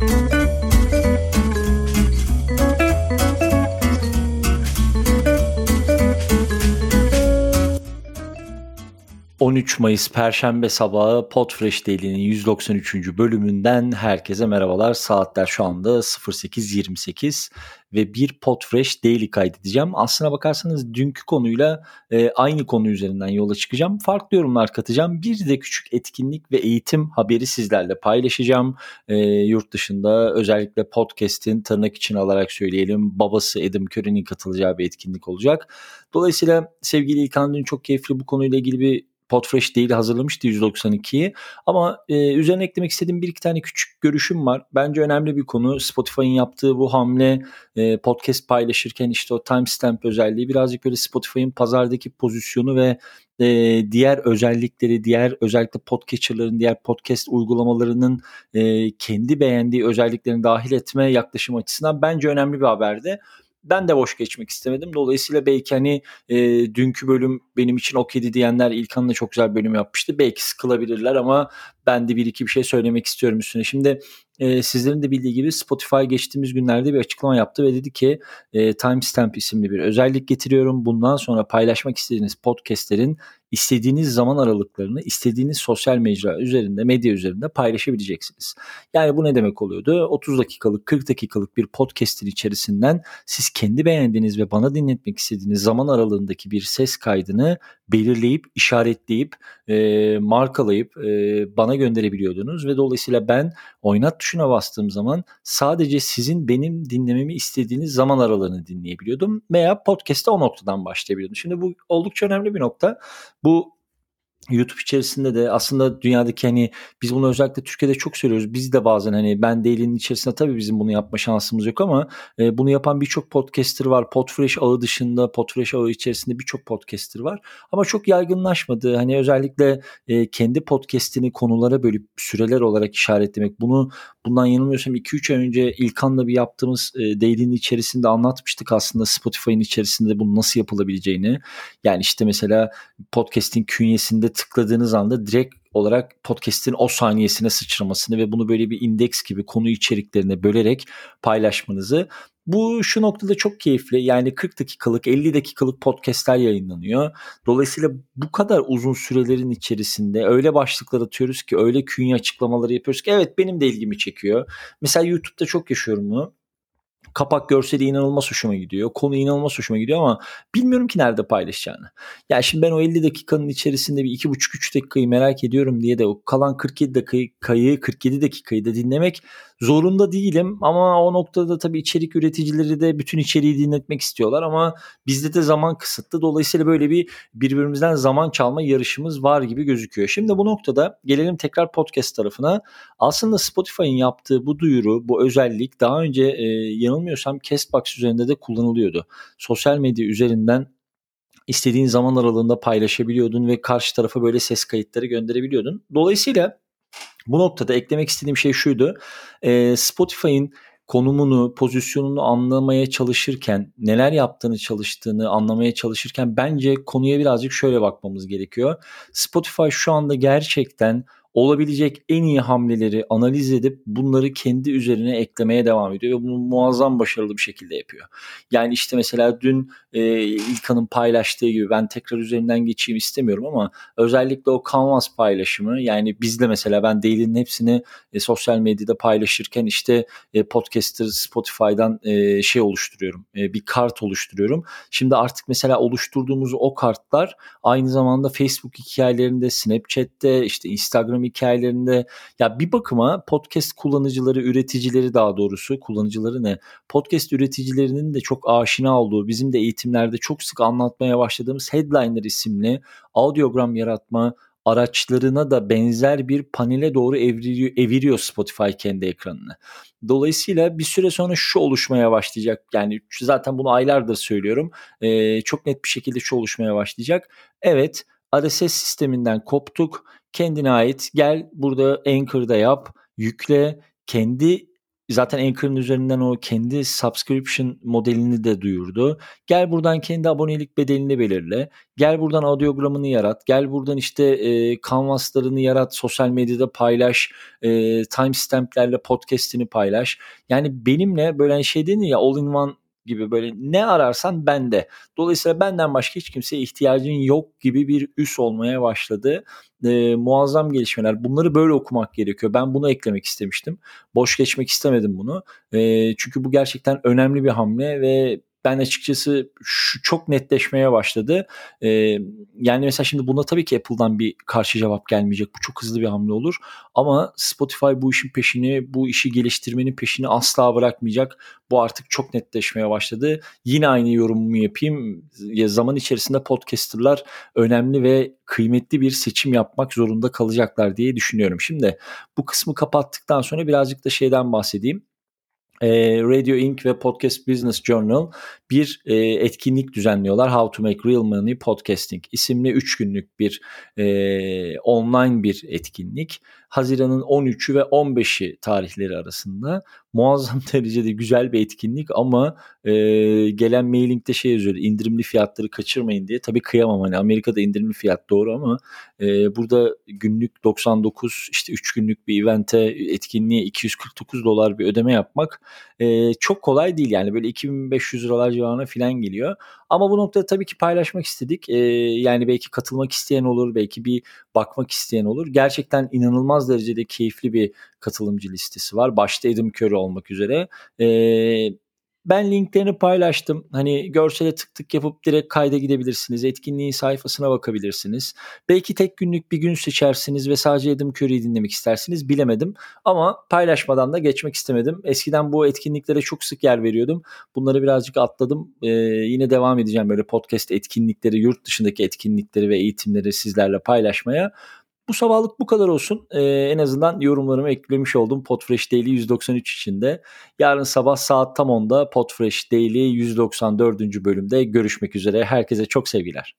Thank you. 13 Mayıs Perşembe sabahı Podfresh Daily'nin 193. bölümünden herkese merhabalar. Saatler şu anda 08.28 ve bir Podfresh Daily kaydedeceğim. Aslına bakarsanız dünkü konuyla e, aynı konu üzerinden yola çıkacağım. Farklı yorumlar katacağım. Bir de küçük etkinlik ve eğitim haberi sizlerle paylaşacağım. E, yurt dışında özellikle podcast'in tırnak için alarak söyleyelim babası Adam Curry'nin katılacağı bir etkinlik olacak. Dolayısıyla sevgili İlkan dün çok keyifli bu konuyla ilgili bir Podfresh değil hazırlamıştı 192'yi. Ama e, üzerine eklemek istediğim bir iki tane küçük görüşüm var. Bence önemli bir konu. Spotify'ın yaptığı bu hamle e, podcast paylaşırken işte o timestamp özelliği birazcık böyle Spotify'ın pazardaki pozisyonu ve e, diğer özellikleri, diğer özellikle podcatcher'ların, diğer podcast uygulamalarının e, kendi beğendiği özelliklerini dahil etme yaklaşım açısından bence önemli bir haberdi ben de boş geçmek istemedim. Dolayısıyla belki hani e, dünkü bölüm benim için okeydi diyenler İlkan da çok güzel bölüm yapmıştı. Belki sıkılabilirler ama ben de bir iki bir şey söylemek istiyorum üstüne. Şimdi e, sizlerin de bildiği gibi Spotify geçtiğimiz günlerde bir açıklama yaptı ve dedi ki e, Timestamp isimli bir özellik getiriyorum. Bundan sonra paylaşmak istediğiniz podcastlerin istediğiniz zaman aralıklarını istediğiniz sosyal mecra üzerinde, medya üzerinde paylaşabileceksiniz. Yani bu ne demek oluyordu? 30 dakikalık, 40 dakikalık bir podcast'in içerisinden siz kendi beğendiğiniz ve bana dinletmek istediğiniz zaman aralığındaki bir ses kaydını belirleyip, işaretleyip, e, markalayıp e, bana gönderebiliyordunuz ve dolayısıyla ben oynat tuşuna bastığım zaman sadece sizin benim dinlememi istediğiniz zaman aralığını dinleyebiliyordum veya podcast'te o noktadan başlayabiliyordum. Şimdi bu oldukça önemli bir nokta. Bu YouTube içerisinde de aslında dünyadaki hani biz bunu özellikle Türkiye'de çok söylüyoruz. Biz de bazen hani ben Daily'nin içerisinde tabii bizim bunu yapma şansımız yok ama e, bunu yapan birçok podcaster var. Podfresh ağı dışında, Podfresh ağı içerisinde birçok podcaster var. Ama çok yaygınlaşmadı. Hani özellikle e, kendi podcast'ini konulara bölüp süreler olarak işaretlemek. Bunu bundan yanılmıyorsam 2-3 ay önce İlkan'la bir yaptığımız e, Daily'nin içerisinde anlatmıştık aslında Spotify'ın içerisinde bunu nasıl yapılabileceğini. Yani işte mesela podcast'in künyesinde tıkladığınız anda direkt olarak podcast'in o saniyesine sıçramasını ve bunu böyle bir indeks gibi konu içeriklerine bölerek paylaşmanızı bu şu noktada çok keyifli. Yani 40 dakikalık, 50 dakikalık podcastler yayınlanıyor. Dolayısıyla bu kadar uzun sürelerin içerisinde öyle başlıklar atıyoruz ki, öyle künye açıklamaları yapıyoruz ki evet benim de ilgimi çekiyor. Mesela YouTube'da çok yaşıyorum bunu. Kapak görseli inanılmaz hoşuma gidiyor. Konu inanılmaz hoşuma gidiyor ama bilmiyorum ki nerede paylaşacağını. Ya şimdi ben o 50 dakikanın içerisinde bir 2,5-3 dakikayı merak ediyorum diye de o kalan 47 dakikayı 47 dakikayı da dinlemek zorunda değilim ama o noktada tabii içerik üreticileri de bütün içeriği dinletmek istiyorlar ama bizde de zaman kısıtlı. Dolayısıyla böyle bir birbirimizden zaman çalma yarışımız var gibi gözüküyor. Şimdi bu noktada gelelim tekrar podcast tarafına. Aslında Spotify'ın yaptığı bu duyuru, bu özellik daha önce e, yanılmıyorsam Castbox üzerinde de kullanılıyordu. Sosyal medya üzerinden istediğin zaman aralığında paylaşabiliyordun ve karşı tarafa böyle ses kayıtları gönderebiliyordun. Dolayısıyla bu noktada eklemek istediğim şey şuydu. E, Spotify'ın konumunu, pozisyonunu anlamaya çalışırken, neler yaptığını çalıştığını anlamaya çalışırken bence konuya birazcık şöyle bakmamız gerekiyor. Spotify şu anda gerçekten olabilecek en iyi hamleleri analiz edip bunları kendi üzerine eklemeye devam ediyor ve bunu muazzam başarılı bir şekilde yapıyor. Yani işte mesela dün e, İlkan'ın paylaştığı gibi ben tekrar üzerinden geçeyim istemiyorum ama özellikle o Canvas paylaşımı yani bizde mesela ben Daily'nin hepsini e, sosyal medyada paylaşırken işte e, podcaster Spotify'dan e, şey oluşturuyorum. E, bir kart oluşturuyorum. Şimdi artık mesela oluşturduğumuz o kartlar aynı zamanda Facebook hikayelerinde, Snapchat'te, işte Instagram Instagram hikayelerinde ya bir bakıma podcast kullanıcıları, üreticileri daha doğrusu kullanıcıları ne? Podcast üreticilerinin de çok aşina olduğu, bizim de eğitimlerde çok sık anlatmaya başladığımız Headliner isimli audiogram yaratma araçlarına da benzer bir panele doğru evriliyor, eviriyor Spotify kendi ekranını. Dolayısıyla bir süre sonra şu oluşmaya başlayacak. Yani zaten bunu aylardır söylüyorum. Ee, çok net bir şekilde şu oluşmaya başlayacak. Evet RSS sisteminden koptuk kendine ait gel burada Anchor'da yap, yükle, kendi zaten Anchor'ın üzerinden o kendi subscription modelini de duyurdu. Gel buradan kendi abonelik bedelini belirle. Gel buradan audiogramını yarat. Gel buradan işte e, canvaslarını yarat. Sosyal medyada paylaş. E, timestamplerle podcast'ini paylaş. Yani benimle böyle hani şey dedin ya all in one gibi böyle ne ararsan bende. Dolayısıyla benden başka hiç kimseye ihtiyacın yok gibi bir üs olmaya başladı. E, muazzam gelişmeler. Bunları böyle okumak gerekiyor. Ben bunu eklemek istemiştim. Boş geçmek istemedim bunu. E, çünkü bu gerçekten önemli bir hamle ve ben açıkçası şu çok netleşmeye başladı. Ee, yani mesela şimdi buna tabii ki Apple'dan bir karşı cevap gelmeyecek. Bu çok hızlı bir hamle olur. Ama Spotify bu işin peşini, bu işi geliştirmenin peşini asla bırakmayacak. Bu artık çok netleşmeye başladı. Yine aynı yorumumu yapayım. Ya zaman içerisinde podcasterlar önemli ve kıymetli bir seçim yapmak zorunda kalacaklar diye düşünüyorum. Şimdi bu kısmı kapattıktan sonra birazcık da şeyden bahsedeyim e, Radio Inc. ve Podcast Business Journal bir e, etkinlik düzenliyorlar. How to Make Real Money Podcasting isimli 3 günlük bir e, online bir etkinlik. Haziran'ın 13'ü ve 15'i tarihleri arasında muazzam derecede güzel bir etkinlik ama e, gelen mailingde şey yazıyor indirimli fiyatları kaçırmayın diye. Tabii kıyamam hani Amerika'da indirimli fiyat doğru ama e, burada günlük 99 işte 3 günlük bir evente etkinliğe 249 dolar bir ödeme yapmak e, çok kolay değil yani böyle 2500 liralar civarına filan geliyor. Ama bu noktada tabii ki paylaşmak istedik. E, yani belki katılmak isteyen olur, belki bir bakmak isteyen olur. Gerçekten inanılmaz derecede keyifli bir katılımcı listesi var. Başta Edim Curry olmak üzere. Eee ben linklerini paylaştım. Hani görsele tık tık yapıp direkt kayda gidebilirsiniz. Etkinliğin sayfasına bakabilirsiniz. Belki tek günlük bir gün seçersiniz ve sadece Adam Curry'i dinlemek istersiniz. Bilemedim. Ama paylaşmadan da geçmek istemedim. Eskiden bu etkinliklere çok sık yer veriyordum. Bunları birazcık atladım. Ee, yine devam edeceğim böyle podcast etkinlikleri, yurt dışındaki etkinlikleri ve eğitimleri sizlerle paylaşmaya. Bu sabahlık bu kadar olsun. Ee, en azından yorumlarımı eklemiş oldum Podfresh Daily 193 içinde. Yarın sabah saat tam 10'da Podfresh Daily 194. bölümde görüşmek üzere. Herkese çok sevgiler.